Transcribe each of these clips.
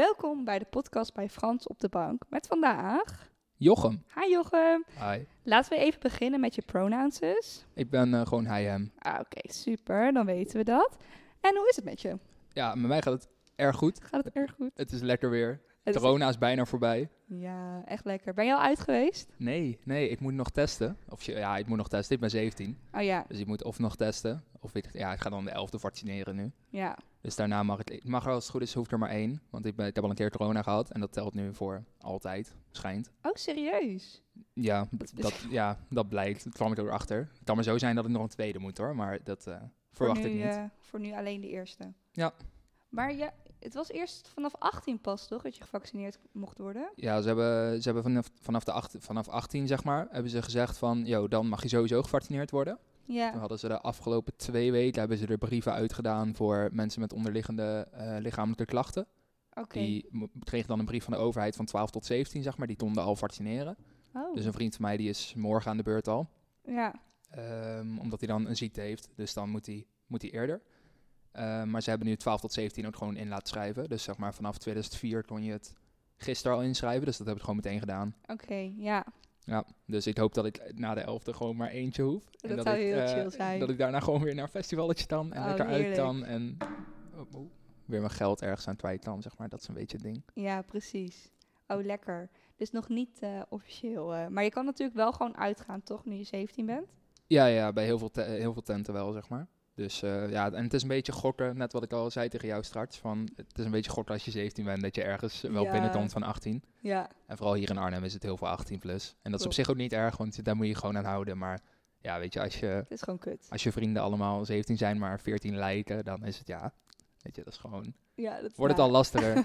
Welkom bij de podcast bij Frans op de bank met vandaag. Jochem. Hi Jochem. Hi. Laten we even beginnen met je pronouns. Ik ben eh, gewoon hij, hem. Ah, Oké, super. Dan weten we dat. En hoe is het met je? Ja, met mij gaat het erg goed. Gaat het erg goed? Het is lekker weer. Het Corona is bijna voorbij. Ja, echt lekker. Ben je al uit geweest? Nee, nee, ik moet nog testen. Of je, ja, ik moet nog testen. Ik ben 17. Oh ja, Dus ik moet of nog testen. Of ik, ja, ik ga dan de 11e vaccineren nu. ja. Dus daarna mag het, mag er als het goed is, hoeft er maar één. Want ik, ben, ik heb al een keer corona gehad. En dat telt nu voor altijd, schijnt. Oh, serieus? Ja, Dat ja, dat blijkt. Dat kwam ik erachter. Het kan maar zo zijn dat ik nog een tweede moet hoor. Maar dat eh, verwacht ik niet. eh, voor nu alleen de eerste. Ja. Maar ja, het was eerst vanaf 18 pas, toch? Dat je gevaccineerd mocht worden? Ja, ze hebben, ze hebben vanaf, vanaf, de acht, vanaf 18, zeg maar, hebben ze gezegd van, yo, dan mag je sowieso gevaccineerd worden. Toen Ja. hadden ze de afgelopen twee weken, hebben ze er brieven uitgedaan voor mensen met onderliggende eh, lichamelijke klachten. Die kregen dan een brief van de overheid van 12 tot 17, zeg maar, die konden al vaccineren. Oh, Dus een vriend van mij, die is morgen aan de beurt al, ja. ehm, omdat hij dan een ziekte heeft. Dus dan moet hij, moet hij eerder. Ehm, maar ze hebben nu 12 tot 17 ook gewoon in laten schrijven. Dus zeg maar vanaf 2004 kon je het gisteren al inschrijven, dus dat heb ik gewoon meteen gedaan. Oké, ja. Ja, dus ik hoop dat ik na de elfde gewoon maar eentje hoef. Dat zou ik, heel eh, chill zijn. Dat ik daarna gewoon weer naar een festivalletje kan en Oh, lekker uit kan. En oh, oh, weer mijn geld ergens aan kwijt kan, zeg maar. Dat is een beetje het ding. Ja, precies. Oh, lekker. Dus nog niet eh, officieel. eh, maar je kan natuurlijk wel gewoon uitgaan, toch? Nu je 17 bent. Ja, ja, bij heel veel, heel veel tenten wel, zeg maar. Dus eh, ja, en het is een beetje gokken, net wat ik al zei tegen jou straks. Van, het is een beetje gokken als je 17 bent, dat je ergens wel Ja. binnenkomt van 18. Ja. En vooral hier in Arnhem is het heel veel 18 plus. En dat is op zich ook niet erg, want daar moet je gewoon aan houden. Maar ja, weet je, als je, Het is gewoon kut. als je vrienden allemaal 17 zijn, maar 14 lijken, dan is het ja, weet je, dat is gewoon, Ja, dat is wordt het al lastiger.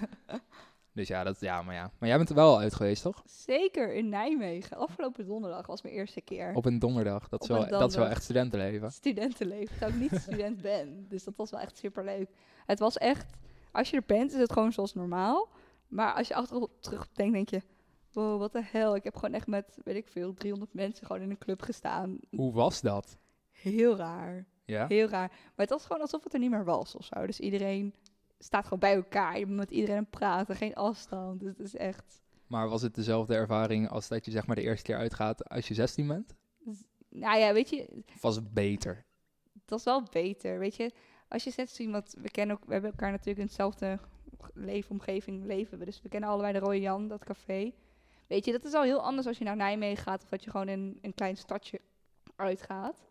dus ja, dat, ja, maar ja. Maar jij bent er wel uit geweest, toch? Zeker in Nijmegen. Afgelopen donderdag was mijn eerste keer. Op een donderdag. Dat is, wel, dat is wel echt studentenleven. Studentenleven. Terwijl ik niet student ben. Dus dat was wel echt super leuk. Het was echt, als je er bent, is het gewoon zoals normaal. Maar als je achterop terugdenkt, denk je, wow, wat de hel. Ik heb gewoon echt met, weet ik veel, 300 mensen gewoon in een club gestaan. Hoe was dat? Heel raar. Ja? Heel raar. Maar het was gewoon alsof het er niet meer was of zo. Dus iedereen staat gewoon bij elkaar. Je moet met iedereen praten. Geen afstand. Dus het is echt... Maar was het dezelfde ervaring als dat je zeg maar de eerste keer uitgaat als je 16 bent? Nou ja, weet je, was het beter? dat is wel beter. Weet je, als je zet iemand... We, kennen ook, we hebben elkaar natuurlijk in hetzelfde leefomgeving leven we. Dus we kennen allebei de Rode Jan, dat café. Weet je, dat is al heel anders als je naar Nijmegen gaat... of dat je gewoon in een klein stadje uitgaat.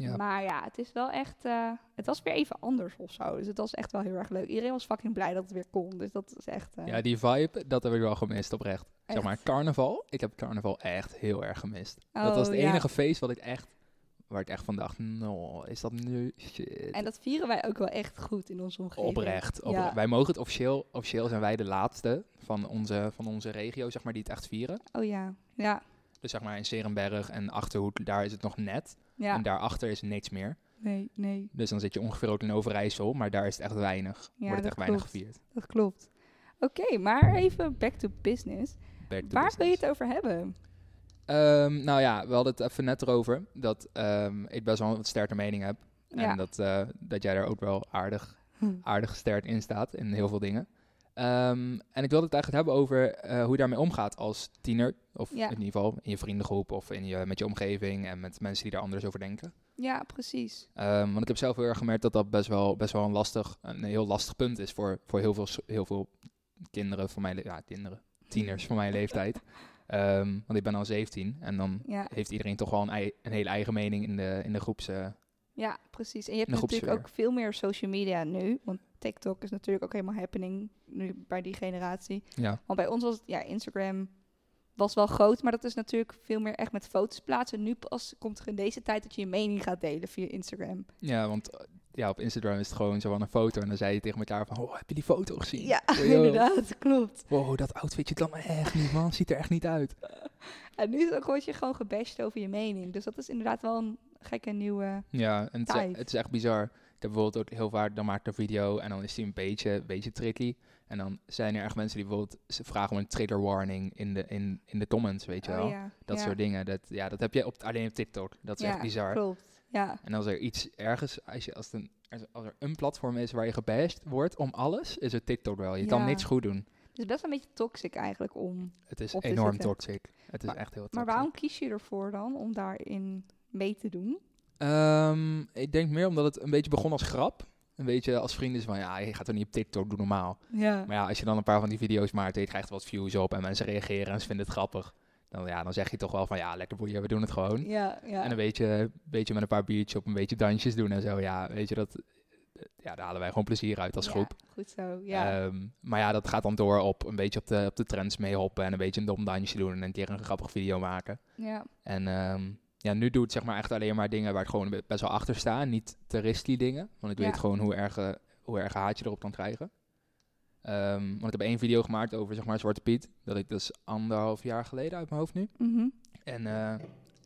Ja. Maar ja, het is wel echt... eh, het was weer even anders of zo. Dus het was echt wel heel erg leuk. Iedereen was fucking blij dat het weer kon. Dus dat is echt... eh, ja, die vibe, dat heb ik wel gemist oprecht. Zeg Echt? maar, carnaval. Ik heb carnaval echt heel erg gemist. dat was Oh, het ja. enige feest wat ik echt, waar ik echt van dacht, no, is dat nu shit. En dat vieren wij ook wel echt goed in onze omgeving. Oprecht. oprecht. Ja. Wij mogen het officieel, officieel zijn wij de laatste van onze, van onze regio, zeg maar, die het echt vieren. Oh ja, ja, Dus zeg maar in Serenberg en Achterhoek, daar is het nog net. ja. En daarachter is niks meer. Nee, nee, Dus dan zit je ongeveer ook in Overijssel, maar daar is het echt weinig. Ja, wordt het echt weinig gevierd. dat klopt. Oké, maar even back to business. Back to Waar wil je het over hebben? Ehm, nou ja, we hadden het even net erover dat ehm, ik best wel een sterke mening heb. Ja. En dat, eh, dat jij daar ook wel aardig, Hm. aardig sterk in staat in heel veel dingen. Ehm, en ik wilde het eigenlijk hebben over eh, hoe je daarmee omgaat als tiener. Of Ja. in ieder geval in je vriendengroep of in je, met je omgeving en met mensen die daar anders over denken. Ja, precies. Ehm, want ik heb zelf heel erg gemerkt dat dat best wel, best wel een, lastig, een heel lastig punt is voor, voor heel, veel, heel veel kinderen van mijn ja, kinderen, tieners van mijn leeftijd. Ehm, want ik ben al 17 en dan Ja, heeft iedereen toch wel een, ei- een hele eigen mening in de, in de groeps. eh, ja, precies. En je hebt natuurlijk ook veel meer social media nu. Want TikTok is natuurlijk ook helemaal happening nu bij die generatie. ja. Want bij ons was het, ja, Instagram was wel groot, maar dat is natuurlijk veel meer echt met foto's plaatsen. Nu pas komt er in deze tijd dat je je mening gaat delen via Instagram. ja, want eh, ja, op Instagram is het gewoon zo van een foto en dan zei je tegen elkaar van, oh, heb je die foto gezien? Ja, Yo, inderdaad, klopt. Wow, dat outfitje kan echt niet, man. Ziet er echt niet uit. En nu word je gewoon gebashed over je mening. Dus dat is inderdaad wel een gekke nieuwe... Ja, en het is, Tijd. het is echt bizar. Heb bijvoorbeeld ook heel vaak, dan maak ik een video en dan is die een beetje, beetje tricky. En dan zijn er echt mensen die bijvoorbeeld ze vragen om een trigger warning in de, in, in de comments, weet je wel. Oh, ja. Dat ja. soort dingen. Dat, ja, dat heb je op, alleen op TikTok. Dat is ja, echt bizar. klopt. Ja, En als er iets ergens, als, je, als, een, als er- een platform is waar je gebashed wordt om alles, is het TikTok wel. Je kan niks goed doen. het is best wel een beetje toxic eigenlijk om. Het is enorm toxic. Het is Maar- echt heel toxic. Maar waarom kies je ervoor dan om daarin mee te doen? Ehm, ik denk meer omdat het een beetje begon als grap. Een beetje als vrienden van, ja, je gaat er niet op TikTok, doe normaal. Ja. Maar ja, als je dan een paar van die video's maakt en je krijgt wat views op en mensen reageren en ze vinden het grappig. Dan, ja, dan zeg je toch wel van, ja, lekker boeien, we doen het gewoon. Ja, ja. En een beetje, beetje met een paar biertjes op, een beetje dansjes doen en zo. Ja, weet je, dat, ja, daar halen wij gewoon plezier uit als Ja, groep. Goed zo, ja. Ehm, maar ja, dat gaat dan door op een beetje op de, op de trends meehoppen en een beetje een dom dansje doen en een keer een grappige video maken. ja. En ehm, ja, nu doe ik zeg maar echt alleen maar dingen waar ik gewoon be- best wel achter sta. Niet terroristie dingen, want ik Ja. weet gewoon hoe erg, eh, hoe erg haat je erop kan krijgen. Ehm, want ik heb één video gemaakt over zeg maar Zwarte Piet. Dat ik dus anderhalf jaar geleden uit mijn hoofd nu. Mhm. En, eh,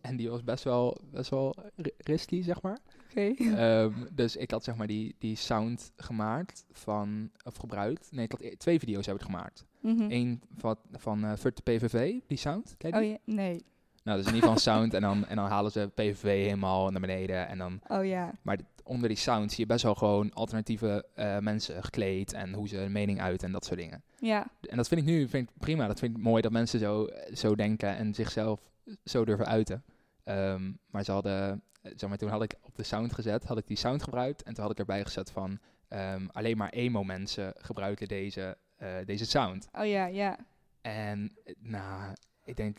en die was best wel, best wel ri- risky, zeg maar. Oké. Ehm, dus ik had zeg maar die, die sound gemaakt van, of gebruikt. Nee, ik had e- twee video's heb ik gemaakt. Mhm. Eén van, van Furt de PVV, die sound. Ken je die? Oh ja, nee. Nou, dus in ieder geval sound en dan, en dan halen ze PVV helemaal naar beneden. En dan, Oh ja. maar onder die sound zie je best wel gewoon alternatieve eh, mensen gekleed en hoe ze hun mening uit en dat soort dingen. Ja. En dat vind ik nu vind ik prima. Dat vind ik mooi dat mensen zo, zo denken en zichzelf zo durven uiten. Ehm, maar ze hadden, eh, zeg maar, toen had ik op de sound gezet, had ik die sound gebruikt en toen had ik erbij gezet van ehm, alleen maar emo mensen gebruiken deze, eh, deze sound. Oh ja, ja. En nou, ik denk,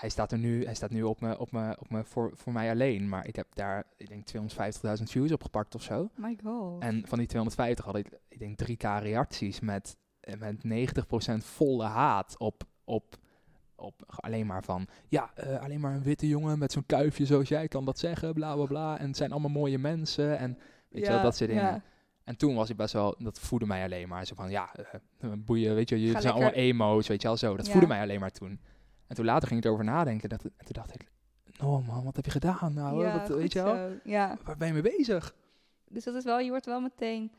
hij staat er nu, hij staat nu op me, op me, op me voor, voor mij alleen. Maar ik heb daar, ik denk 250.000 views op gepakt of zo. My god. En van die 250 had ik, ik denk 3k reacties met, met 90% volle haat op, op, op alleen maar van, ja, eh, alleen maar een witte jongen met zo'n kuifje zoals jij kan dat zeggen, bla bla bla. En het zijn allemaal mooie mensen en weet je wel, dat soort dingen. Ja. En toen was ik best wel, dat voedde mij alleen maar. Zo van, ja, eh, boeien, weet je, jullie zijn allemaal emo's, weet je wel, zo. Dat Ja. voedde mij alleen maar toen. En toen later ging ik erover nadenken. Dat, en toen dacht ik, oh man, wat heb je gedaan nou? Ja, wat, weet je wel. Ja. waar ben je mee bezig? Dus dat is wel, je wordt wel meteen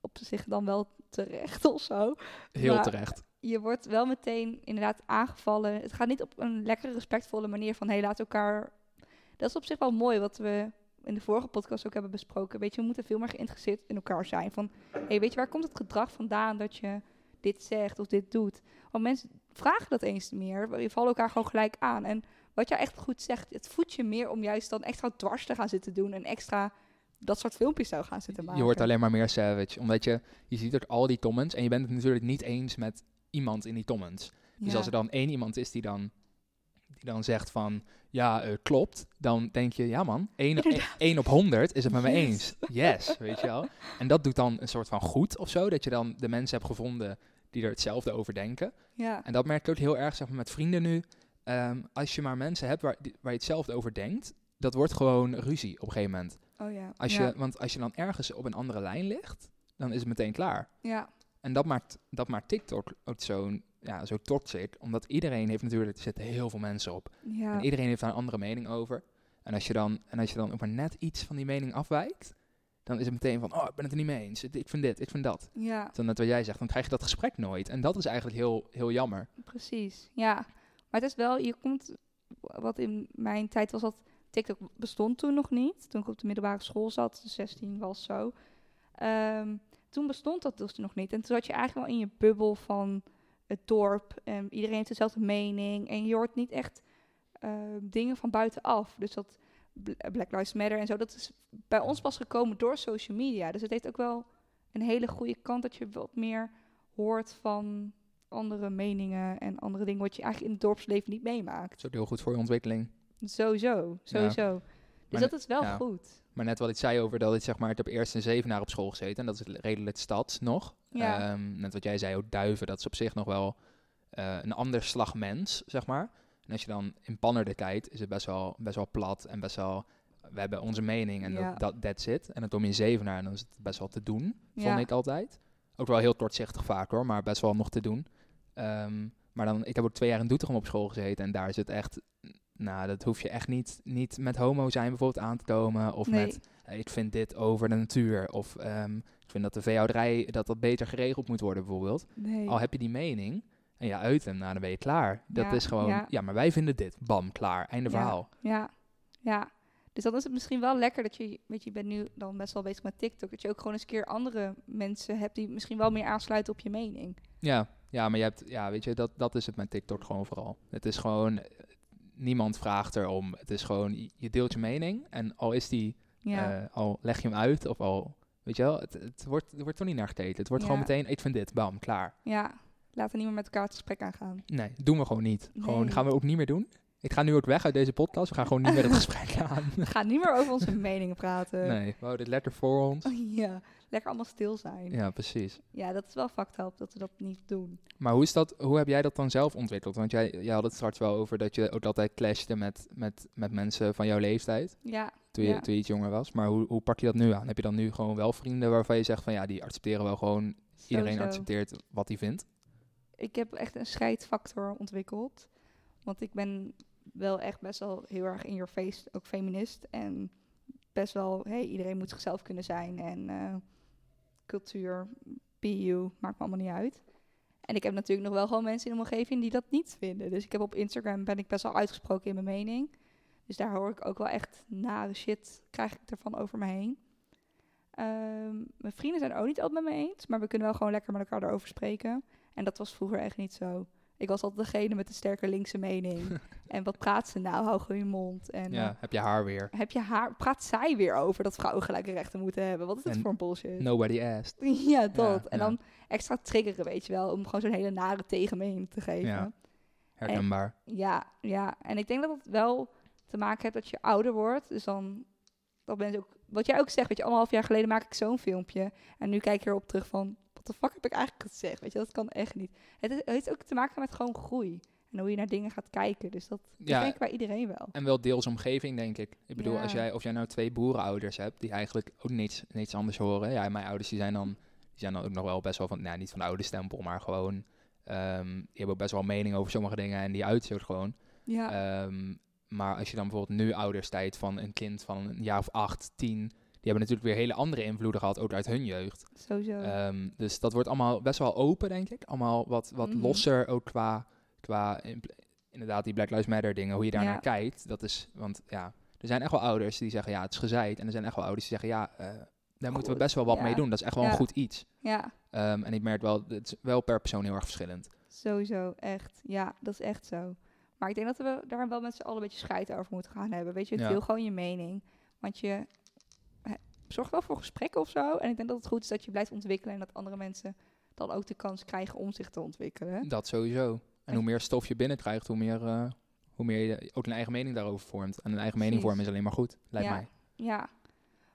op zich dan wel terecht of zo. Heel Maar- terecht. Je wordt wel meteen inderdaad aangevallen. Het gaat niet op een lekkere, respectvolle manier van, hé, laat elkaar... Dat is op zich wel mooi, wat we in de vorige podcast ook hebben besproken. Weet je, we moeten veel meer geïnteresseerd in elkaar zijn. Van, hé, weet je, waar komt het gedrag vandaan dat je dit zegt of dit doet? Want mensen vragen dat eens meer. Je vallen elkaar gewoon gelijk aan. En wat jij echt goed zegt, het voedt je meer om juist dan extra dwars te gaan zitten doen en extra dat soort filmpjes zou gaan zitten maken. Je wordt alleen maar meer savage. Omdat je, je ziet ook al die comments en je bent het natuurlijk niet eens met iemand in die comments. Dus Ja. als er dan één iemand is die dan, die dan zegt van, ja, eh, klopt, dan denk je, ja man, 1 op 100 is het met me Yes. eens. Yes, weet je wel. En dat doet dan een soort van goed of zo, dat je dan de mensen hebt gevonden die er hetzelfde over denken. Ja, En dat merk ik ook heel erg zeg maar, met vrienden nu. Ehm, als je maar mensen hebt waar, die- waar je hetzelfde over denkt, dat wordt gewoon ruzie op een gegeven moment. oh ja. Als ja. je, want als je dan ergens op een andere lijn ligt, dan is het meteen klaar. Ja, En dat maakt, dat maakt TikTok ook zo'n ja, zo toxic. Omdat iedereen heeft natuurlijk, er zitten heel veel mensen op. ja. En iedereen heeft daar een andere mening over. En als je dan, en als je dan ook maar net iets van die mening afwijkt, dan is het meteen van, oh, ik ben het er niet mee eens. Ik vind dit, ik vind dat. ja. Dan net wat jij zegt, dan krijg je dat gesprek nooit. En dat is eigenlijk heel, heel jammer. Precies, ja. Maar het is wel, je komt, wat in mijn tijd was dat, TikTok bestond toen nog niet. Toen ik op de middelbare school zat, 16 was zo. Ehm, toen bestond dat dus nog niet. En toen zat je eigenlijk wel in je bubbel van het dorp. En iedereen heeft dezelfde mening. En je hoort niet echt ehm, dingen van buitenaf. Dus dat Black Lives Matter en zo, dat is bij ons pas gekomen door social media. Dus het heeft ook wel een hele goede kant dat je wat meer hoort van andere meningen en andere dingen wat je eigenlijk in het dorpsleven niet meemaakt. Dat is ook heel goed voor je ontwikkeling. Sowieso, sowieso. Dus Maar dat is wel ja. goed. Maar net wat ik zei over dat ik zeg maar, ik heb eerst een zevenaar op school gezeten. En dat is redelijk stad nog. Ja. Ehm, net wat jij zei, ook duiven, dat is op zich nog wel eh, een ander slag mens, zeg maar. En als je dan in Pannerden kijkt, is het best wel, best wel plat en best wel... We hebben onze mening en Ja. dat, dat that's it. En dan kom je in zevenaar en dan is het best wel te doen, vond ik altijd. Ook wel heel kortzichtig vaak hoor, maar best wel nog te doen. Ehm, maar dan, ik heb ook twee jaar in Doetinchem op school gezeten en daar is het echt... Nou, dat hoef je echt niet, niet met homo zijn bijvoorbeeld aan te komen. Of Nee. met, eh, ik vind dit over de natuur. Of ehm, ik vind dat de veehouderij, dat dat beter geregeld moet worden bijvoorbeeld. Nee. Al heb je die mening en je uit hem, nou dan ben je klaar. Dat Ja, is gewoon, ja. ja. maar wij vinden dit. Bam, klaar. Einde Ja. verhaal. Ja, ja. Dus dan is het misschien wel lekker dat je, weet je, je bent nu dan best wel bezig met TikTok, dat je ook gewoon eens een keer andere mensen hebt die misschien wel meer aansluiten op je mening. Ja, ja, maar je hebt, ja, weet je, dat, dat is het met TikTok gewoon vooral. Het is gewoon, niemand vraagt erom. Het is gewoon, je- deelt je mening en al is die, Ja, eh, al leg je hem uit of al, weet je wel, het, het wordt, er wordt toch niet naar gekeken. Het wordt gewoon meteen, ik vind dit, bam, klaar. ja. Laten we niet meer met elkaar het gesprek aangaan. Nee, doen we gewoon niet. Gewoon, gaan we ook niet meer doen. Ik ga nu ook weg uit deze podcast. We gaan gewoon niet meer het gesprek aan. We gaan niet meer over onze meningen praten. Nee, we houden dit letter voor ons. Ja, lekker allemaal stil zijn. Ja. Ja, precies. dat is wel fucked up dat we dat niet doen. Maar hoe, is dat, hoe heb jij dat dan zelf ontwikkeld? Want jij, jij had het straks wel over dat je ook altijd clashte met, met, met mensen van jouw leeftijd. Ja, Toen je, Ja. toen je iets jonger was. Maar hoe, hoe pak je dat nu aan? Heb je dan nu gewoon wel vrienden waarvan je zegt van ja, die accepteren wel gewoon. Iedereen sowieso. accepteert wat hij vindt. Ik heb echt een scheidfactor ontwikkeld. Want ik ben wel echt best wel heel erg in your face, ook feminist. En best wel, hey, iedereen moet zichzelf kunnen zijn. En eh, cultuur, BU, maakt me allemaal niet uit. En ik heb natuurlijk nog wel gewoon mensen in de omgeving die dat niet vinden. Dus ik heb op Instagram ben ik best wel uitgesproken in mijn mening. Dus daar hoor ik ook wel echt nare shit, krijg ik ervan over me heen. Ehm, mijn vrienden zijn ook niet altijd met me eens, maar we kunnen wel gewoon lekker met elkaar erover spreken. En dat was vroeger echt niet zo. Ik was altijd degene met de sterke linkse mening. en wat praat ze nou? Hou gewoon je mond. En ja, eh, heb je haar weer. heb je haar, praat zij weer over dat vrouwen gelijke rechten moeten hebben? Wat is En voor een bullshit? Nobody asked. Ja, dat. en ja. dan extra triggeren, weet je wel, om gewoon zo'n hele nare tegenmening te geven. Ja. Ja. Herkenbaar. ja, En ik denk dat het wel te maken heeft dat je ouder wordt. Dus dan, dat mensen ook, wat jij ook zegt, weet je, anderhalf jaar geleden maak ik zo'n filmpje. En nu kijk ik erop terug van, wat de fuck heb ik eigenlijk gezegd? Weet je, dat kan echt niet. Het heeft ook te maken met gewoon groei. En hoe je naar dingen gaat kijken. Dus dat, dat Ja. denk ik bij iedereen wel. En wel deels omgeving, denk ik. Ik bedoel, Ja. als jij, of jij nou twee boerenouders hebt, die eigenlijk ook niets, niets anders horen. Ja, mijn ouders die zijn dan, die zijn dan ook nog wel best wel van, nou niet van de oude stempel, maar gewoon, ehm, die hebben ook best wel mening over sommige dingen en die ook gewoon. Ja, Ehm, maar als je dan bijvoorbeeld nu ouders tijd van een kind van een jaar of acht, tien, hebben natuurlijk weer hele andere invloeden gehad, ook uit hun jeugd. sowieso. Ehm, dus dat wordt allemaal best wel open, denk ik. Allemaal wat, wat Mhm. losser, ook qua, qua inderdaad die Black Lives Matter dingen, hoe je daar Ja. naar kijkt. Dat is, want ja, er zijn echt wel ouders die zeggen, ja, het is gezeid. En er zijn echt wel ouders die zeggen, ja, eh, daar moeten we best wel wat ja. mee doen. Dat is echt wel Ja. een goed iets. ja, Ehm, en ik merk wel, het is wel per persoon heel erg verschillend. sowieso. Echt. Ja, dat is echt zo. Maar ik denk dat we daar wel met z'n allen een beetje scheid over moeten gaan hebben. Weet je, Ja. deel gewoon je mening. Want je zorgt wel voor gesprekken of zo. En ik denk dat het goed is dat je blijft ontwikkelen. En dat andere mensen dan ook de kans krijgen om zich te ontwikkelen. Dat sowieso. En hoe meer stof je binnenkrijgt, hoe meer, eh, hoe meer je ook een eigen mening daarover vormt. En een eigen mening vormen is alleen maar goed, lijkt Ja. mij. Ja.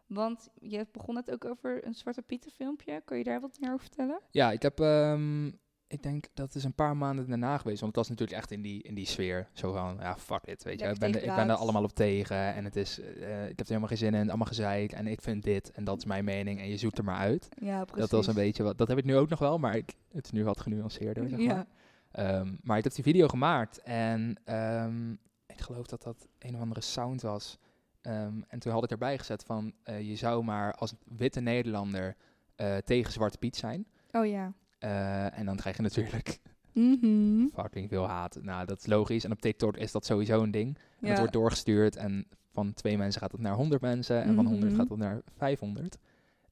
Want je begon het ook over een Zwarte Pieten filmpje. Kun je daar wat meer over vertellen? Ja, ik heb, ehm, ik denk dat is een paar maanden daarna geweest. Want het was natuurlijk echt in die, in die sfeer. Zo van, ja, fuck it, weet je. Lekker Ik ben, er- ik ben er allemaal op tegen. En het is, eh, ik heb er helemaal geen zin in. Allemaal gezeik. En ik vind dit. En dat is mijn mening. En je zoekt er maar uit. Ja, precies. Dat was een beetje wat, dat heb ik nu ook nog wel. Maar ik, het is nu wat genuanceerder, zeg maar. Ja. Ehm, maar ik heb die video gemaakt en ehm, ik geloof dat dat een of andere sound was. Ehm, en toen had ik erbij gezet van, eh, je zou maar als witte Nederlander eh, tegen Zwarte Piet zijn. Oh ja. Eh, en dan krijg je natuurlijk Mhm. fucking veel haat. Nou, dat is logisch. En op TikTok is dat sowieso een ding. En Ja. het wordt doorgestuurd en van twee mensen gaat het naar 100 mensen. En van 100 Mhm. gaat het naar 500.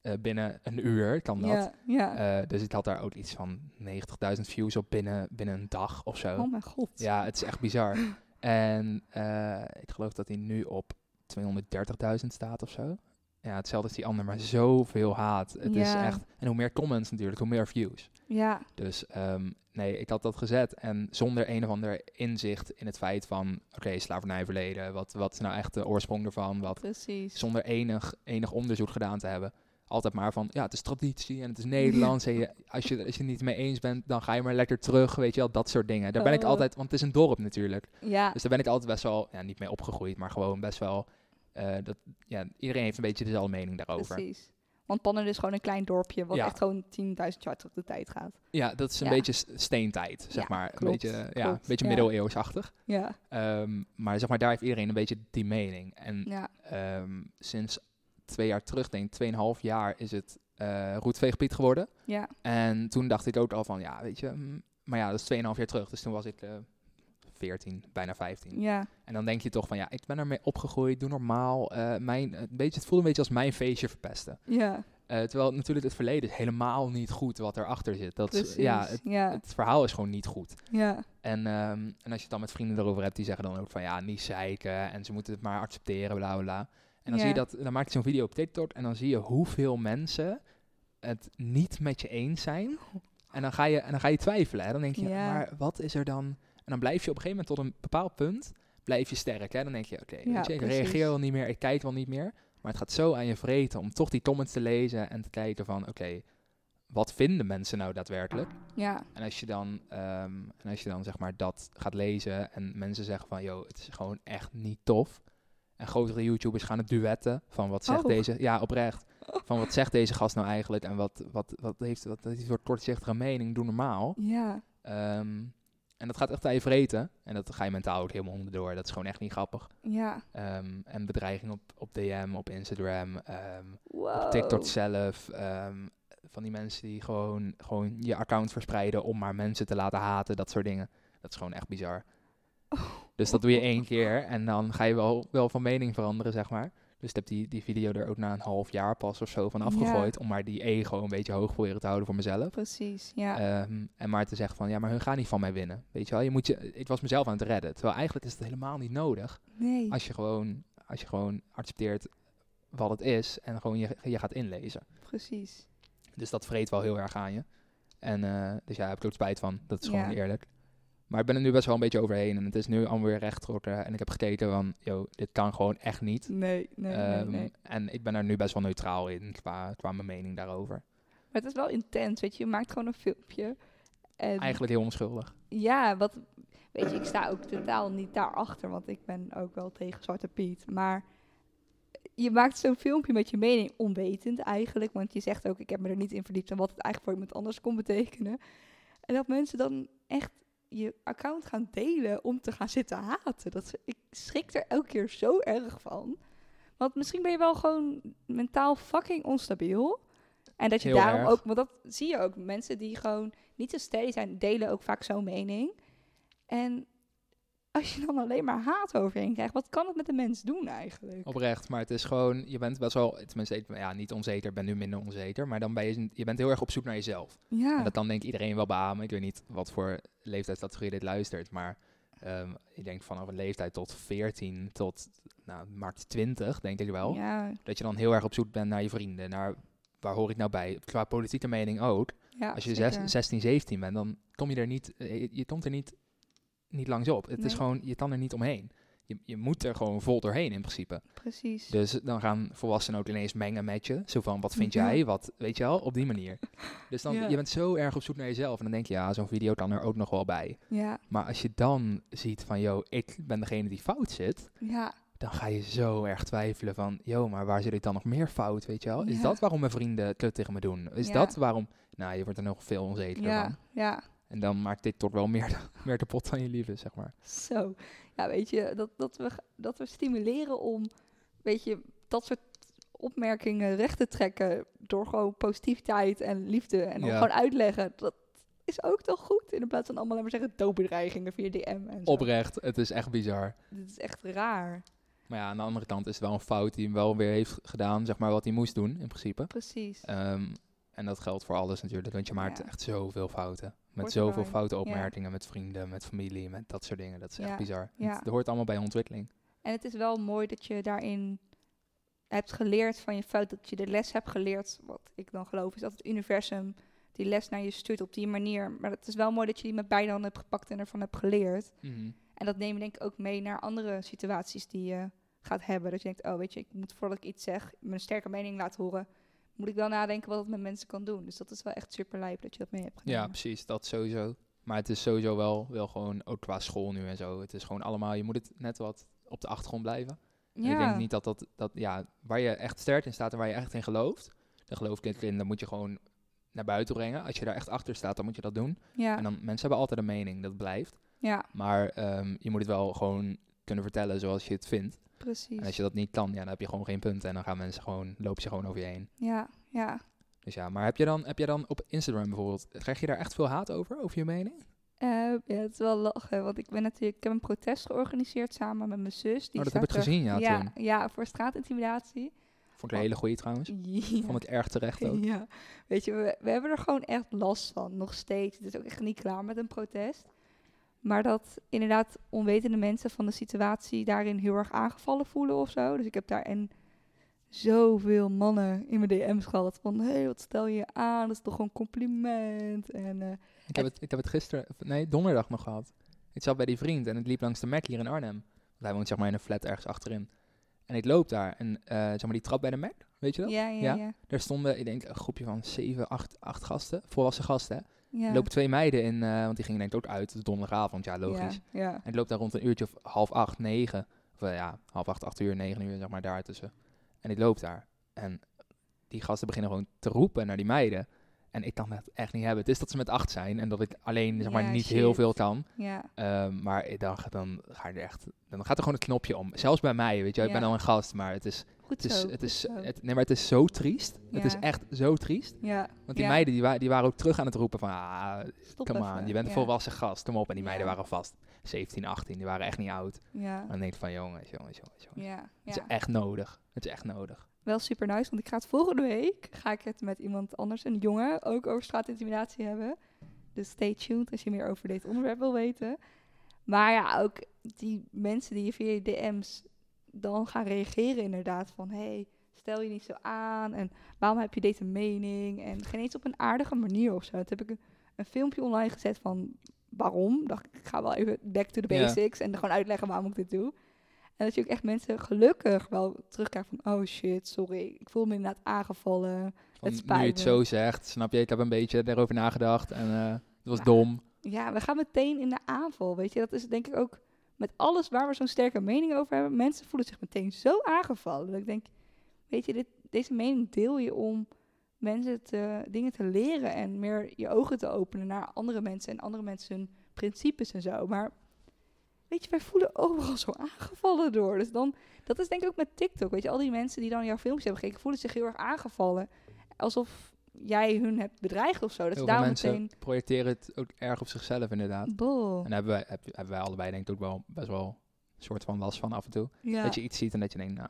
Eh, binnen een uur kan dat. Ja, ja. Eh, dus ik had daar ook iets van 90.000 views op binnen, binnen een dag of zo. oh mijn god. Ja, het is echt bizar. En ik geloof dat hij nu op 230.000 staat of zo. Ja, hetzelfde als die ander, maar zoveel haat. Het is echt... En hoe meer comments natuurlijk, hoe meer views. Ja, Dus ehm, nee, ik had dat gezet. En zonder een of ander inzicht in het feit van... Oké, slavernijverleden, wat, wat is nou echt de oorsprong ervan? Wat, precies. zonder enig, enig onderzoek gedaan te hebben. Altijd maar van, ja, het is traditie en het is Nederlands. En je, als, je, als je het niet mee eens bent, dan ga je maar lekker terug. Weet je wel, dat soort dingen. Daar ben ik Oh. altijd, want het is een dorp natuurlijk. Ja, Dus daar ben ik altijd best wel, ja, niet mee opgegroeid, maar gewoon best wel... eh, dat, ja, iedereen heeft een beetje dezelfde mening daarover. precies. Want Pannen is gewoon een klein dorpje wat Ja. echt gewoon 10.000 jaar terug de tijd gaat. Ja, dat is een Ja. beetje steentijd, zeg maar. klopt, een beetje, ja, een beetje ja. middeleeuwsachtig. Ja, Ehm, maar zeg maar, daar heeft iedereen een beetje die mening. En ja, ehm, sinds twee jaar terug, denk ik, tweeënhalf jaar, is het roetveeggebied geworden. ja. En toen dacht ik ook al van, ja, weet je, mm, maar ja, dat is 2,5 jaar terug. Dus toen was ik eh 14, bijna 15. Ja, En dan denk je toch van, ja, ik ben ermee opgegroeid, doe normaal. eh, mijn, een beetje, het voelt een beetje als mijn feestje verpesten. ja, Eh, terwijl natuurlijk het verleden is helemaal niet goed wat erachter zit. Dat precies. ja, het, ja, het verhaal is gewoon niet goed. ja, En, ehm, en als je het dan met vrienden erover hebt, die zeggen dan ook van ja, niet zeiken en ze moeten het maar accepteren, bla bla bla. En dan Ja. zie je dat, dan maak je zo'n video op TikTok en dan zie je hoeveel mensen het niet met je eens zijn. En dan ga je, en dan ga je twijfelen. Hè? Dan denk je, Ja. maar wat is er dan? En dan blijf je op een gegeven moment tot een bepaald punt, blijf je sterk. Hè? Dan denk je, oké, Ja, ik reageer wel niet meer, ik kijk wel niet meer. Maar het gaat zo aan je vreten om toch die comments te lezen en te kijken van, oké, wat vinden mensen nou daadwerkelijk? ja, En als je dan, ehm, en als je dan zeg maar dat gaat lezen en mensen zeggen van, joh, het is gewoon echt niet tof. En grotere YouTubers gaan het duetten van wat zegt Oh. deze, ja oprecht, van wat zegt deze gast nou eigenlijk en wat, wat, wat heeft, wat die soort kortzichtige mening, doe normaal. ja, Ehm, en dat gaat echt aan je vreten en dat ga je mentaal ook helemaal onderdoor. Dat is gewoon echt niet grappig. ja. Ehm, en bedreiging op, op DM, op Instagram, ehm, Wow. op TikTok zelf. ehm, van die mensen die gewoon, gewoon je account verspreiden om maar mensen te laten haten, dat soort dingen. Dat is gewoon echt bizar. Dus dat doe je één keer en dan ga je wel, wel van mening veranderen, zeg maar. Dus ik heb die, die video er ook na een half jaar pas of zo van Ja. afgegooid. Om maar die ego een beetje hoog proberen te houden voor mezelf. Precies, ja. Ehm, en maar te zeggen van, ja, maar hun gaan niet van mij winnen. Weet je wel, je moet je, ik was mezelf aan het redden. Terwijl eigenlijk is het helemaal niet nodig. nee. Als je gewoon, als je gewoon accepteert wat het is en gewoon je, je gaat inlezen. Precies. Dus dat vreet wel heel erg aan je. En eh, dus ja, heb ik ook spijt van. Dat is Ja. gewoon eerlijk. Maar ik ben er nu best wel een beetje overheen. En het is nu allemaal weer rechtgetrokken. En ik heb gekeken van, yo, dit kan gewoon echt niet. Nee, nee, Ehm, nee, nee. En ik ben er nu best wel neutraal in qua, qua mijn mening daarover. Maar het is wel intens, weet je. Je maakt gewoon een filmpje. En Eigenlijk heel onschuldig. ja, wat... Weet je, ik sta ook totaal niet daarachter, want ik ben ook wel tegen Zwarte Piet. Maar je maakt zo'n filmpje met je mening onwetend eigenlijk. Want je zegt ook, ik heb me er niet in verdiept en wat het eigenlijk voor iemand anders kon betekenen. En dat mensen dan echt je account gaan delen om te gaan zitten haten. Dat, ik schrik er elke keer zo erg van. Want misschien ben je wel gewoon mentaal fucking onstabiel. En dat je Heel daarom erg. ook, want dat zie je ook. Mensen die gewoon niet zo steady zijn, delen ook vaak zo'n mening. En als je dan alleen maar haat overheen krijgt, wat kan het met de mens doen eigenlijk? Oprecht. Maar het is gewoon, je bent best wel, tenminste, ja, niet onzeker. Ben nu minder onzeker. Maar dan ben je, je bent heel erg op zoek naar jezelf. Ja, En dat dan denk ik iedereen wel beamen. Ik weet niet wat voor leeftijdscategorie dit luistert, maar ehm, ik denk vanaf een leeftijd tot 14 tot nou, max 20, denk ik wel. ja, Dat je dan heel erg op zoek bent naar je vrienden, naar waar hoor ik nou bij. Qua politieke mening ook. ja, Als je zes- 16, 17 bent, dan kom je er niet, eh, je, je komt er niet, niet langs op. Het is gewoon, je kan er niet omheen. Je, je moet er gewoon vol doorheen in principe. Precies. Dus dan gaan volwassenen ook ineens mengen met je. Zo van, wat vind Ja. jij? Wat, weet je wel? Op die manier. Dus dan, Ja. je bent zo erg op zoek naar jezelf. En dan denk je, ja, zo'n video kan er ook nog wel bij. Ja, Maar als je dan ziet van, yo, ik ben degene die fout zit. ja, Dan ga je zo erg twijfelen van, yo, maar waar zit ik dan nog meer fout, weet je wel? Is Ja. dat waarom mijn vrienden kut tegen me doen? Is Ja. dat waarom... Nou, je wordt er nog veel onzekerder van. ja, ja. En dan maakt dit toch wel meer, meer kapot dan je liefde, zeg maar. Zo. Ja, weet je, dat, dat, we, dat we stimuleren om, weet je, dat soort opmerkingen recht te trekken door gewoon positiviteit en liefde en Ja. gewoon uitleggen. Dat is ook toch goed, in plaats van allemaal maar zeggen doodbedreigingen via DM en zo. Oprecht, het is echt bizar. Dit is echt raar. Maar ja, aan de andere kant is het wel een fout die hem wel weer heeft gedaan, zeg maar, wat hij moest doen, in principe. Precies. Ehm, en dat geldt voor alles natuurlijk, want je maakt Ja. echt zoveel fouten. Met Hoort zoveel foute Ja. opmerkingen, met vrienden, met familie, met dat soort dingen. Dat is echt bizar. Ja. Het, hoort allemaal bij ontwikkeling. En het is wel mooi dat je daarin hebt geleerd van je fout, dat je de les hebt geleerd. Wat ik dan geloof is dat het universum die les naar je stuurt op die manier. Maar het is wel mooi dat je die met beide handen hebt gepakt en ervan hebt geleerd. En dat neem je denk ik ook mee naar andere situaties die je gaat hebben. Dat je denkt, oh weet je, ik moet voordat ik iets zeg, mijn sterke mening laten horen. Moet ik wel nadenken wat het met mensen kan doen. Dus dat is wel echt super lijp dat je dat mee hebt gedaan. Ja, precies, dat sowieso. Maar het is sowieso wel, wel gewoon, ook qua school nu en zo. Het is gewoon allemaal, je moet het net wat op de achtergrond blijven. En Ik denk niet dat dat, dat, ja, waar je echt sterk in staat en waar je echt in gelooft, daar geloof ik in, dan moet je gewoon naar buiten brengen. Als je daar echt achter staat, dan moet je dat doen. Ja, En dan, mensen hebben altijd een mening, dat blijft. ja, Maar ehm, je moet het wel gewoon kunnen vertellen zoals je het vindt. Precies. En als je dat niet kan, ja, dan heb je gewoon geen punt. En dan gaan mensen gewoon, lopen ze gewoon over je heen. Ja, ja. Dus ja, maar heb je dan, heb je dan op Instagram bijvoorbeeld, krijg je daar echt veel haat over, over je mening? Eh, ja, het is wel lachen, want ik ben natuurlijk, ik heb een protest georganiseerd samen met mijn zus. Die Oh, dat heb ik er- gezien, ja, ja, toen. ja, voor straatintimidatie. Vond ik een hele goeie trouwens. Ja. Vond ik erg terecht ook. Ja, weet je, we, we hebben er gewoon echt last van, nog steeds. Het is ook echt niet klaar met een protest. Maar dat inderdaad onwetende mensen van de situatie daarin heel erg aangevallen voelen of zo. Dus ik heb daar en zoveel mannen in mijn DM's gehad van... Hé, hey, wat stel je aan? Dat is toch gewoon een compliment? En eh, Ik heb, het, ik heb het gisteren, nee, donderdag nog gehad. Ik zat bij die vriend en het liep langs de Mac hier in Arnhem. Want hij woont zeg maar in een flat ergens achterin. En ik loop daar en eh, zeg maar die trap bij de Mac, weet je dat? ja, ja, Ja? ja. Daar stonden, ik denk, een groepje van zeven, acht, acht gasten, volwassen gasten. hè. Ja. Er lopen twee meiden in, eh, want die gingen denk ik ook uit, het donderdagavond, ja logisch. Ja, ja. En ik loop daar rond een uurtje of half acht, negen. Of eh, ja, half acht, acht uur, negen uur, zeg maar, daar tussen. En ik loop daar. En die gasten beginnen gewoon te roepen naar die meiden. En ik kan dat echt niet hebben. Het is dat ze met acht zijn en dat ik alleen, zeg maar, Ja, niet heel veel kan. ja. Ehm, maar ik dacht, dan, ga je er echt, dan gaat er gewoon het knopje om. Zelfs bij mij, weet je, ik ben al een gast, maar het is, Goed het is, zo. het is, het, nee, maar het is zo triest. Het is echt zo triest. ja, Want die meiden, die, wa die waren ook terug aan het roepen van, ah, stop come even. on, je bent een volwassen gast, kom op. En die meiden waren vast 17, 18, die waren echt niet oud. Ja, En dan denk je van, jongens, jongens, jongens, jongens. ja, Het is echt nodig. Het is echt nodig. Wel super nice, want ik ga het volgende week ga ik het met iemand anders, een jongen, ook over straatintimidatie hebben. Dus stay tuned als je meer over dit onderwerp wil weten. Maar ja, ook die mensen die je via je DM's dan gaan reageren inderdaad van... hey, stel je niet zo aan en waarom heb je deze mening? En geen eens op een aardige manier of zo. Toen heb ik een, een filmpje online gezet van waarom. Dacht ik, ga wel even back to the Ja. basics en gewoon uitleggen waarom ik dit doe. En dat je ook echt mensen gelukkig wel terugkrijgt van... oh shit, sorry, ik voel me inderdaad aangevallen. Van, Het nu je het spijt zo zegt, snap je, ik heb een beetje erover nagedacht en eh, het was Ja. dom. Ja, we gaan meteen in de aanval, weet je. Dat is denk ik ook met alles waar we zo'n sterke mening over hebben. Mensen voelen zich meteen zo aangevallen. Dat ik denk, weet je, dit, deze mening deel je om mensen te, dingen te leren en meer je ogen te openen naar andere mensen en andere mensen hun principes en zo. Maar weet je, wij voelen overal zo aangevallen door. Dus dan, dat is denk ik ook met TikTok. Weet je, al die mensen die dan jouw filmpjes hebben gekeken, voelen zich heel erg aangevallen. Alsof jij hun hebt bedreigd of zo. Dat Heel veel mensen meteen... projecteren het ook erg op zichzelf inderdaad. En daar hebben wij, heb- hebben wij allebei denk ik ook wel best wel een soort van last van af en toe. Ja. Dat je iets ziet en dat je denkt, nou...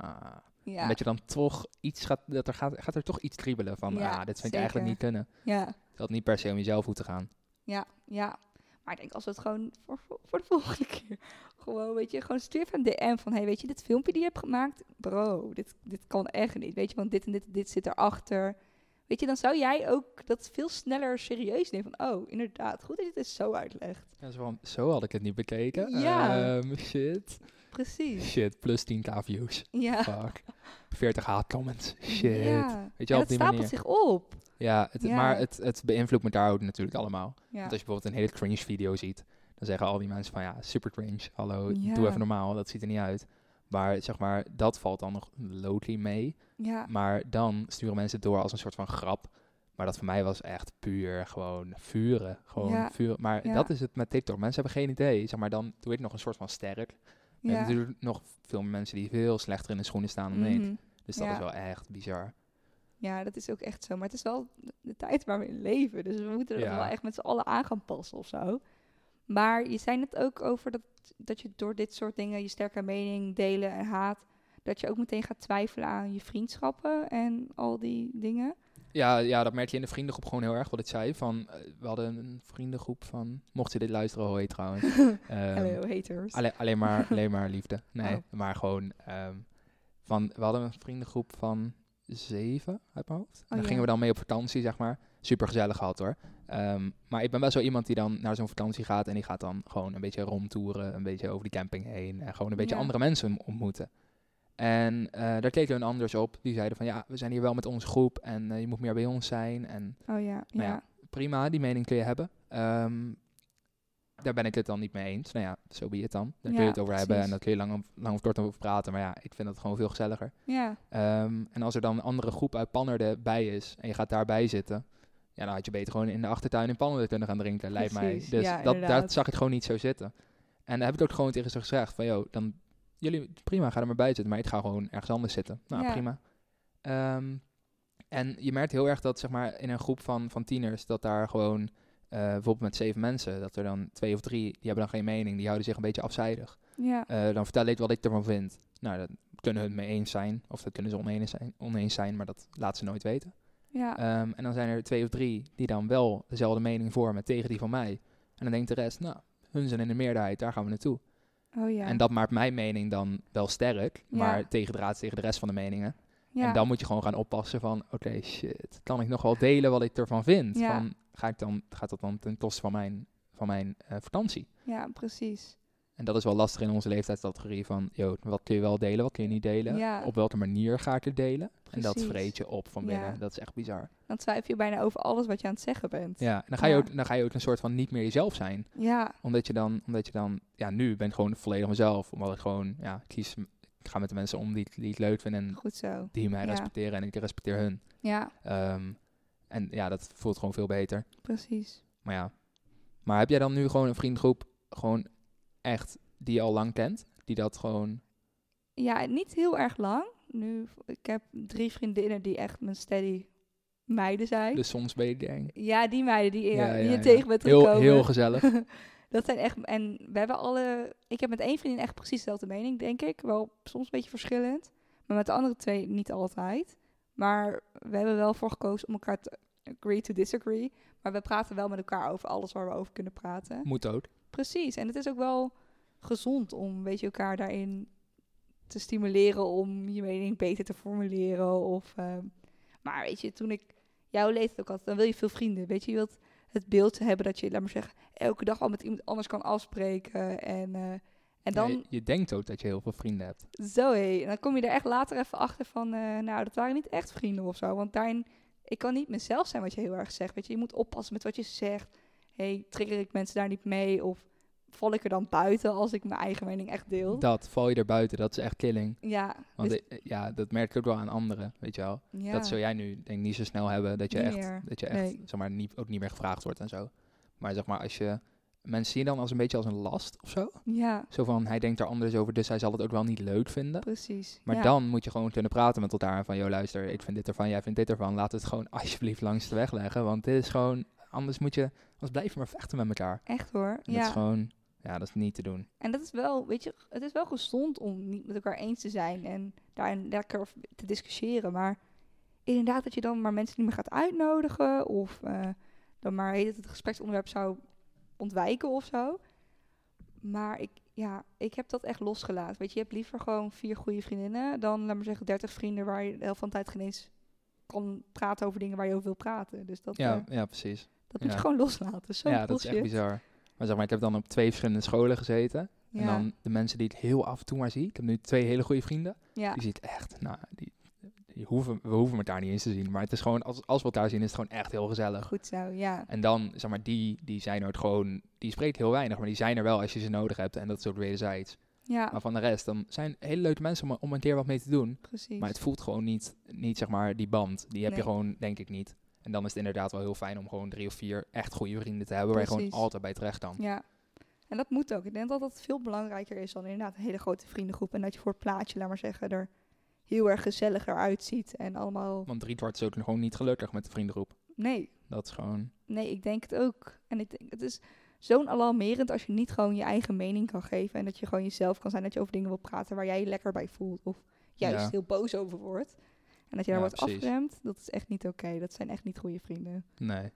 ja. En dat je dan toch iets gaat, dat er gaat, gaat er toch iets kriebelen van, Ja, ah, dit vind ik eigenlijk niet kunnen. Ja, had niet per se om jezelf goed te gaan. ja, ja. Maar ik denk als we het gewoon voor, voor de volgende keer gewoon, weet je, gewoon stuur een DM van, hey, weet je, dit filmpje die je hebt gemaakt, bro, dit, dit kan echt niet, weet je, want dit en dit, dit zit erachter. Weet je, dan zou jij ook dat veel sneller serieus nemen van, oh, inderdaad, goed dat je dit zo uitlegt. Ja, zo, van, zo had ik het niet bekeken. Ja. Ehm, shit. Precies. Shit, plus 10k views. Ja. Fuck. 40 haatcomments. Shit. Ja. Weet je wel, het op die stapelt manier. zich op. Ja, het, Ja. maar het, het beïnvloedt elkaar ook natuurlijk allemaal. Ja. Want als je bijvoorbeeld een hele cringe video ziet, dan zeggen al die mensen van ja, super cringe. Hallo, Ja. doe even normaal, dat ziet er niet uit. Maar zeg maar, dat valt dan nog low-key mee. ja. Maar dan sturen mensen het door als een soort van grap. Maar dat voor mij was echt puur gewoon vuren. Gewoon Ja. vuren. Maar Ja. dat is het met TikTok. Mensen hebben geen idee. Zeg maar, dan doe ik nog een soort van sterk. Ja. natuurlijk nog veel mensen die veel slechter in de schoenen staan dan ik. Mhm. Dus dat Ja. is wel echt bizar. Ja, dat is ook echt zo. Maar het is wel de- tijd waar we in leven. Dus we moeten er Ja. wel echt met z'n allen aan gaan passen of zo. Maar je zei het ook over dat, dat je door dit soort dingen, je sterke mening delen en haat, dat je ook meteen gaat twijfelen aan je vriendschappen en al die dingen. Ja, ja, dat merk je in de vriendengroep gewoon heel erg wat ik zei. Van, eh, we hadden een vriendengroep van, mocht je dit luisteren, hoi trouwens. Ehm, haters. Alleen, alleen, maar, alleen maar liefde. Nee, Oh. maar gewoon ehm, van, we hadden een vriendengroep van zeven uit mijn hoofd. En daar ja. gingen we dan mee op vakantie, zeg maar. Super gezellig gehad hoor. Ehm, maar ik ben best wel iemand die dan naar zo'n vakantie gaat en die gaat dan gewoon een beetje rondtoeren, een beetje over die camping heen en gewoon een beetje Ja. andere mensen ontmoeten. En eh, daar keken we een anders op. Die zeiden van ja, we zijn hier wel met onze groep en eh, je moet meer bij ons zijn. En oh ja, nou ja. ja, prima, die mening kun je hebben. Ehm, daar ben ik het dan niet mee eens. Nou ja, zo be het dan. Daar kun je het over hebben en daar kun je lang, of- lang of kort over praten. Maar ja, ik vind dat gewoon veel gezelliger. Ja, Ehm, en als er dan een andere groep uit Pannerden bij is en je gaat daarbij zitten... Ja, dan had je beter gewoon in de achtertuin in Pannerden kunnen gaan drinken, lijkt mij. Dus ja, dat, dat zag ik gewoon niet zo zitten. En daar heb ik ook gewoon tegen ze gezegd van... Yo, dan, jullie, prima, ga er maar bij zitten. Maar ik ga gewoon ergens anders zitten. Nou, Ja. prima. Ehm, en je merkt heel erg dat zeg maar, in een groep van, van tieners... dat daar gewoon eh, bijvoorbeeld met zeven mensen, dat er dan twee of drie, die hebben dan geen mening, die houden zich een beetje afzijdig. Ja, Eh, dan vertel ik wat ik ervan vind. Nou, dat kunnen hun het mee eens zijn, of dat kunnen ze oneens zijn, oneens zijn maar dat laten ze nooit weten. ja, Ehm, en dan zijn er twee of drie die dan wel dezelfde mening vormen tegen die van mij. En dan denkt de rest, nou, hun zijn in de meerderheid, daar gaan we naartoe. Oh ja. En dat maakt mijn mening dan wel sterk, Ja. maar tegendraads tegen de rest van de meningen. ja. En dan moet je gewoon gaan oppassen van, oké, shit, kan ik nog wel delen wat ik ervan vind? Van, ga ik dan, gaat dat dan ten koste van mijn, van mijn eh, vakantie? ja, precies. En dat is wel lastig in onze leeftijdscategorie van, yo, wat kun je wel delen, wat kun je niet delen? Ja. Op welke manier ga ik het delen? En dat vreet je op van Ja. binnen. Dat is echt bizar. Dan twijfel je bijna over alles wat je aan het zeggen bent. Ja, en dan ga, je Ja. ook, dan ga je ook een soort van niet meer jezelf zijn. Ja, Omdat je dan, omdat je dan ja, nu ben ik gewoon volledig mezelf. Omdat ik gewoon, ja, kies, ik ga met de mensen om die, het- die het leuk vinden en goed zo. die mij respecteren en ik respecteer hun. Ja, Ehm, en ja, dat voelt gewoon veel beter. precies. Maar ja. Maar heb jij dan nu gewoon een vriendengroep, gewoon echt, die je al lang kent? Die dat gewoon, Ja, niet heel erg lang. Nu, ik heb drie vriendinnen die echt mijn steady meiden zijn. dus soms ben je denk Ja, die meiden die, Ja, die je ja. tegen bent heel, gekomen. heel gezellig. dat zijn echt... En we hebben alle... Ik heb met één vriendin echt precies dezelfde mening, denk ik. Wel soms een beetje verschillend. Maar met de andere twee niet altijd. Maar we hebben wel voor gekozen om elkaar te agree to disagree. Maar we praten wel met elkaar over alles waar we over kunnen praten. Moet ook. Precies. En het is ook wel gezond om weet je, elkaar daarin te stimuleren om je mening beter te formuleren. Of, ehm, maar weet je, toen ik jouw leeftijd ook had, dan wil je veel vrienden. Weet je, je wilt het beeld hebben dat je, laat maar zeggen, elke dag al met iemand anders kan afspreken. En, eh, en dan, Ja, je, je denkt ook dat je heel veel vrienden hebt. zo hé, en dan kom je er echt later even achter van, eh, nou, dat waren niet echt vrienden of zo. Want daarin, ik kan niet mezelf zijn wat je heel erg zegt. Weet je, je moet oppassen met wat je zegt. Hey, trigger ik mensen daar niet mee? Of val ik er dan buiten als ik mijn eigen mening echt deel? Dat, val je er buiten, dat is echt killing. ja, Want dus- ik- ja, dat merk ik ook wel aan anderen, weet je wel. ja. Dat zul jij nu denk ik niet zo snel hebben, dat je Niet echt, meer. dat je echt Nee. zeg maar, niet, ook niet meer gevraagd wordt en zo. Maar zeg maar, als je, mensen zien je dan als een beetje als een last of zo. Ja, Zo van, hij denkt er anders over, dus hij zal het ook wel niet leuk vinden. precies. Maar ja. dan moet je gewoon kunnen praten met elkaar van, joh luister, ik vind dit ervan, jij vindt dit ervan. Laat het gewoon alsjeblieft langs de weg leggen, want dit is gewoon, anders moet je, anders blijf je maar vechten met elkaar. Echt hoor. En Dat ja. is gewoon, ja, dat is niet te doen. En dat is wel, weet je, het is wel gezond om niet met elkaar eens te zijn en daarin lekker te discussiëren. Maar inderdaad, dat je dan maar mensen niet meer gaat uitnodigen of eh, dan maar het, het gespreksonderwerp zou ontwijken of zo. Maar ik, ja, ik heb dat echt losgelaten. Weet je, je hebt liever gewoon vier goede vriendinnen dan, laat maar zeggen, dertig vrienden waar je de helft van de tijd geen eens kan praten over dingen waar je over wil praten. Dus dat, Ja, eh, ja precies. Dat moet je gewoon loslaten. Zo ja, dat is echt bizar. Maar zeg maar, ik heb dan op twee verschillende scholen gezeten. En dan de mensen die ik heel af en toe maar zie. Ik heb nu twee hele goede vrienden. ja, Die ziet echt, nou, die, die hoeven, we hoeven elkaar niet eens te zien. Maar het is gewoon, als, als we elkaar zien, is het gewoon echt heel gezellig. goed zo, ja. En dan, zeg maar, die, die zijn er gewoon, die spreekt heel weinig, maar die zijn er wel als je ze nodig hebt. En dat is ook wederzijds. Ja, Maar van de rest, dan zijn hele leuke mensen om, om een keer wat mee te doen. precies. Maar het voelt gewoon niet, niet zeg maar, die band. Die heb je gewoon, denk ik, niet. En dan is het inderdaad wel heel fijn om gewoon drie of vier echt goede vrienden te hebben. Waar je gewoon altijd bij terecht kan. Ja, en dat moet ook. Ik denk dat dat veel belangrijker is dan inderdaad een hele grote vriendengroep. En dat je voor het plaatje, laat maar zeggen, er heel erg gezelliger uitziet. En allemaal... Want driekwart is ook gewoon niet gelukkig met de vriendengroep. Nee, Dat is gewoon, nee, ik denk het ook. En ik denk, het is zo'n alarmerend als je niet gewoon je eigen mening kan geven. En dat je gewoon jezelf kan zijn. Dat je over dingen wil praten waar jij je lekker bij voelt. Of juist Ja. heel boos over wordt. En dat je daar Ja, wordt precies. afgeremd. Dat is echt niet oké. Dat zijn echt niet goede vrienden. nee.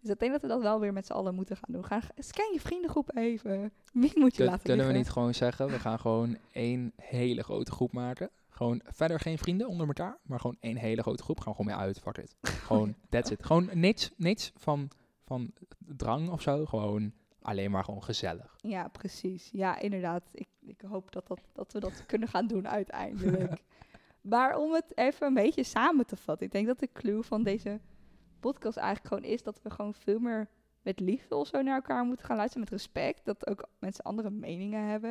Dus ik denk dat we dat wel weer met z'n allen moeten gaan doen. Ga, scan je vriendengroep even. Wie moet je Kun- laten kunnen we niet gewoon zeggen, we gaan gewoon één hele grote groep maken. Gewoon verder geen vrienden onder elkaar, maar gewoon één hele grote groep. Gaan we gewoon mee uit, fuck it. Gewoon, that's it. Gewoon niets, niets van, van drang of zo. Gewoon alleen maar gewoon gezellig. Ja, precies. Ja, inderdaad. Ik, ik hoop dat, dat, dat we dat kunnen gaan doen uiteindelijk. Maar om het even een beetje samen te vatten. Ik denk dat de clue van deze podcast eigenlijk gewoon is dat we gewoon veel meer met liefde of zo naar elkaar moeten gaan luisteren. Met respect. Dat ook mensen andere meningen hebben.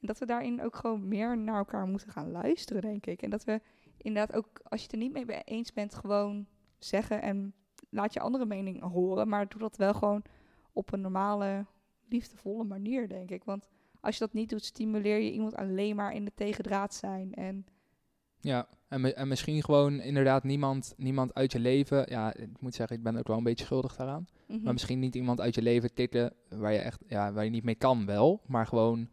En dat we daarin ook gewoon meer naar elkaar moeten gaan luisteren, denk ik. En dat we inderdaad ook, als je het er niet mee eens bent, gewoon zeggen en laat je andere mening horen. Maar doe dat wel gewoon op een normale, liefdevolle manier, denk ik. Want als je dat niet doet, stimuleer je iemand alleen maar in de tegendraad zijn. En Ja, en, en misschien gewoon inderdaad niemand, niemand uit je leven. Ja, ik moet zeggen, ik ben ook wel een beetje schuldig daaraan. Mhm. Maar misschien niet iemand uit je leven tikken waar je echt, ja, waar je niet mee kan wel. Maar gewoon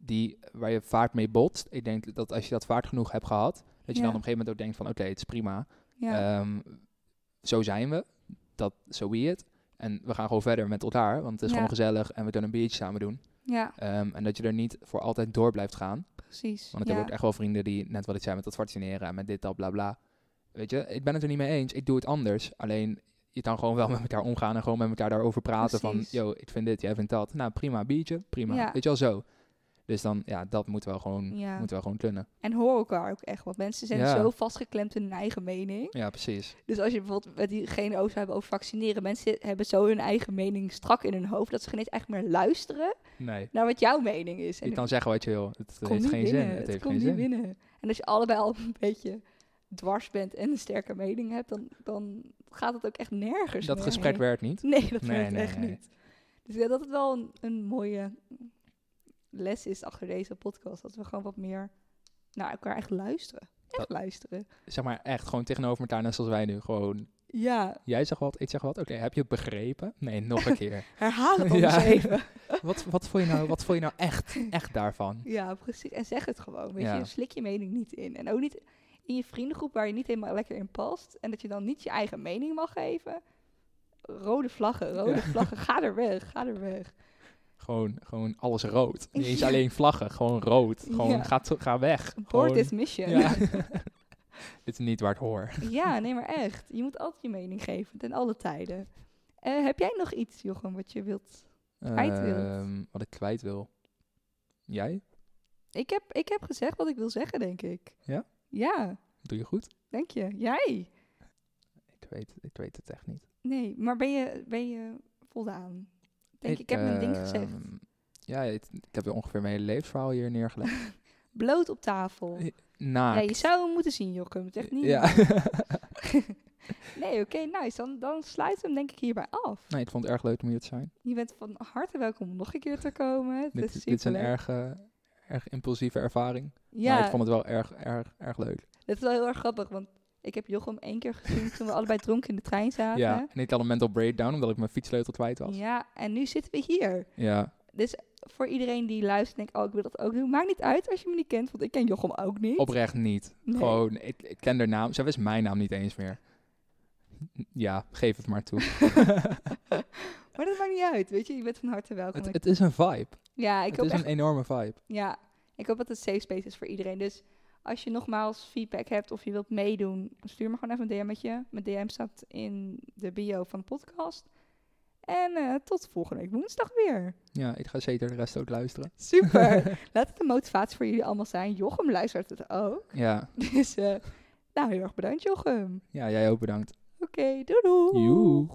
die, waar je vaart mee botst. Ik denk dat als je dat vaart genoeg hebt gehad, dat je Ja. dan op een gegeven moment ook denkt van, oké, het is prima. ja. Ehm, zo zijn we. Dat, so be it. En we gaan gewoon verder met elkaar, want het is Ja. gewoon gezellig en we kunnen een biertje samen doen. Ja, Ehm, en dat je er niet voor altijd door blijft gaan. precies. Want ik ja. heb ook echt wel vrienden die, net wat ik zei, met dat vaccineren en met dit, dat, bla, bla. Weet je, ik ben het er niet mee eens. Ik doe het anders. Alleen, je kan gewoon wel met elkaar omgaan en gewoon met elkaar daarover praten. Precies. Van, yo, ik vind dit, jij vindt dat. Nou, prima, biertje, prima. Ja. Weet je wel, zo. Dus dan, ja, dat moeten we gewoon, Ja. moeten we gewoon kunnen. En hoor elkaar ook echt. Want mensen zijn Ja. zo vastgeklemd in hun eigen mening. Ja, precies. Dus als je bijvoorbeeld met diegene over hebben over vaccineren. Mensen hebben zo hun eigen mening strak in hun hoofd. Dat ze geen eens echt meer luisteren Nee. naar wat jouw mening is. Je kan zeggen wat je wil. Het komt heeft geen binnen. zin. Het, heeft geen niet zin. binnen. En als je allebei al een beetje dwars bent en een sterke mening hebt, dan, dan gaat het ook echt nergens Dat gesprek heen. werkt niet. Nee, dat Nee, werkt nee, echt nee. niet. Dus ja, dat het wel een, een mooie les is achter deze podcast. Dat we gewoon wat meer naar elkaar echt luisteren. Echt Dat- luisteren. Zeg maar echt gewoon tegenover elkaar, net zoals wij nu. Gewoon, Ja, jij zegt wat, ik zeg wat. Oké, heb je het begrepen? Nee, nog een keer. herhaal het Ja. eens even. wat, wat, vond je nou, wat vond je nou echt, echt daarvan? Ja, precies. En zeg het gewoon. Weet Ja. je, slik je mening niet in. En ook niet in je vriendengroep waar je niet helemaal lekker in past. En dat je dan niet je eigen mening mag geven. Rode vlaggen, rode Ja. vlaggen. Ga er weg, ga er weg. Gewoon, gewoon alles rood. Niet eens alleen vlaggen, gewoon rood. Gewoon Ja. ga, weg. Board this mission. Ja. Dit is niet waar het hoor. Ja, nee, maar echt. Je moet altijd je mening geven, ten alle tijden. Eh, heb jij nog iets, Jochem, wat je wilt? Kwijt wilt. Ehm, wat ik kwijt wil. Jij? Ik heb, ik heb gezegd wat ik wil zeggen, denk ik. Ja? Ja, Doe je goed? denk je. Jij? Ik weet, ik weet het echt niet. Nee, maar ben je, ben je voldaan? Denk ik, ik heb mijn ding gezegd. ehm, Ja, het- ik heb ongeveer mijn hele levensverhaal hier neergelegd. Bloot op tafel. Eh, Naakt. Ja, je zou hem moeten zien, Jochem. Het is echt niet... Ja. Nee, oké, nice. Dan, dan sluiten we hem denk ik hierbij af. nee, ik vond het erg leuk om hier te zijn. Je bent van harte welkom om nog een keer te komen. Dit, is dit is een erg, erg impulsieve ervaring. Ja, Maar ik vond het wel erg, erg, erg leuk. dat is wel heel erg grappig, want ik heb Jochem één keer gezien toen we allebei dronken in de trein zaten. Ja, en ik had een mental breakdown omdat ik mijn fietssleutel kwijt was. Ja, en nu zitten we hier. Ja, Dus voor iedereen die luistert en denkt, oh, ik wil dat ook doen. Maakt niet uit als je me niet kent, want ik ken Jochem ook niet. oprecht niet. Nee. Gewoon, ik, ik ken haar naam. Zij wist mijn naam niet eens meer. Ja, geef het maar toe. Maar dat maakt niet uit, weet je. Je bent van harte welkom. het, het is een vibe. ja, ik het hoop is echt een enorme vibe. Ja, ik hoop dat het safe space is voor iedereen. Dus als je nogmaals feedback hebt of je wilt meedoen, stuur me gewoon even een DM'tje. Mijn DM staat in de bio van de podcast. En eh, tot volgende week woensdag weer. Ja, ik ga zeker de rest ook luisteren. Super. Laat het een motivatie voor jullie allemaal zijn. Jochem luistert het ook. Ja, Dus eh, nou, heel erg bedankt Jochem. ja jij ook bedankt. Oké, doei doei. Joe.